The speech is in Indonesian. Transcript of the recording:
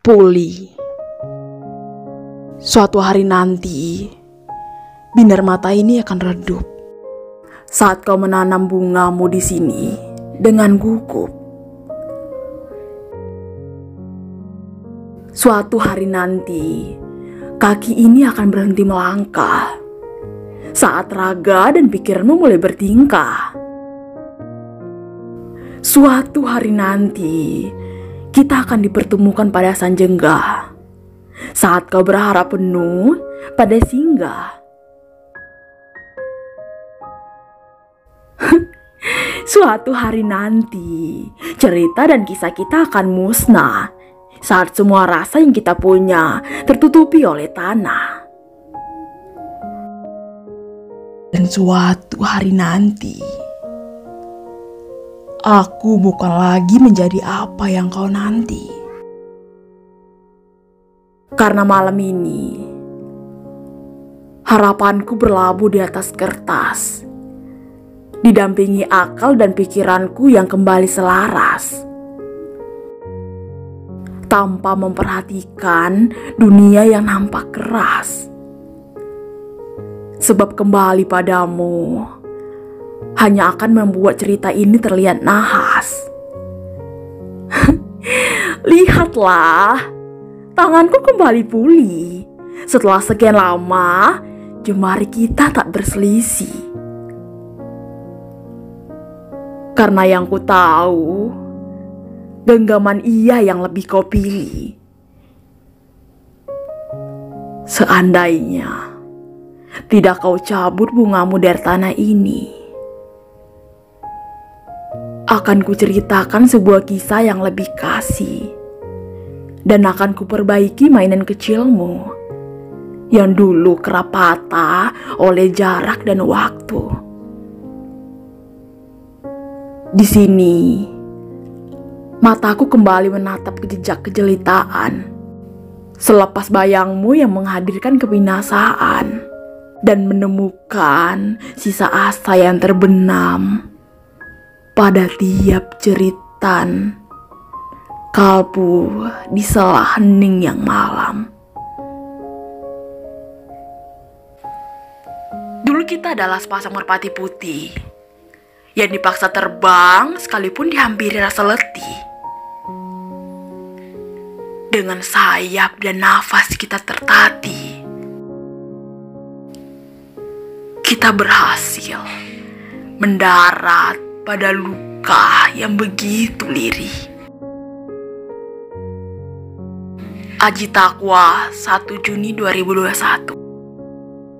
Puli. Suatu hari nanti, binar mata ini akan redup. Saat kau menanam bungamu di sini dengan gugup. Suatu hari nanti, kaki ini akan berhenti melangkah. Saat raga dan pikiranmu mulai bertingkah. Suatu hari nanti, kita akan dipertemukan pada sanjengga. Saat kau berharap penuh pada singgah. Suatu hari nanti, cerita dan kisah kita akan musnah saat semua rasa yang kita punya tertutupi oleh tanah. Dan suatu hari nanti, aku bukan lagi menjadi apa yang kau nanti. Karena malam ini, harapanku berlabuh di atas kertas, didampingi akal dan pikiranku yang kembali selaras. Tanpa memperhatikan dunia yang nampak keras. Sebab kembali padamu hanya akan membuat cerita ini terlihat nahas. Lihatlah, tanganku kembali pulih. Setelah sekian lama, jemari kita tak berselisih. Karena yang ku tahu, genggaman ia yang lebih kau pilih. Seandainya tidak kau cabut bungamu dari tanah ini, akan kuceritakan sebuah kisah yang lebih kasih. Dan akan kuperbaiki mainan kecilmu yang dulu kerap patah oleh jarak dan waktu. Di sini, mataku kembali menatap ke jejak kejelitaan. Selepas bayangmu yang menghadirkan kebinasaan dan menemukan sisa asa yang terbenam pada tiap ceritan kalbu di sela hening yang malam. Dulu kita adalah sepasang merpati putih yang dipaksa terbang sekalipun dihampiri rasa letih. Dengan sayap dan nafas kita tertatih kita berhasil mendarat pada luka yang begitu lirih. Aji Takwa 1 Juni 2021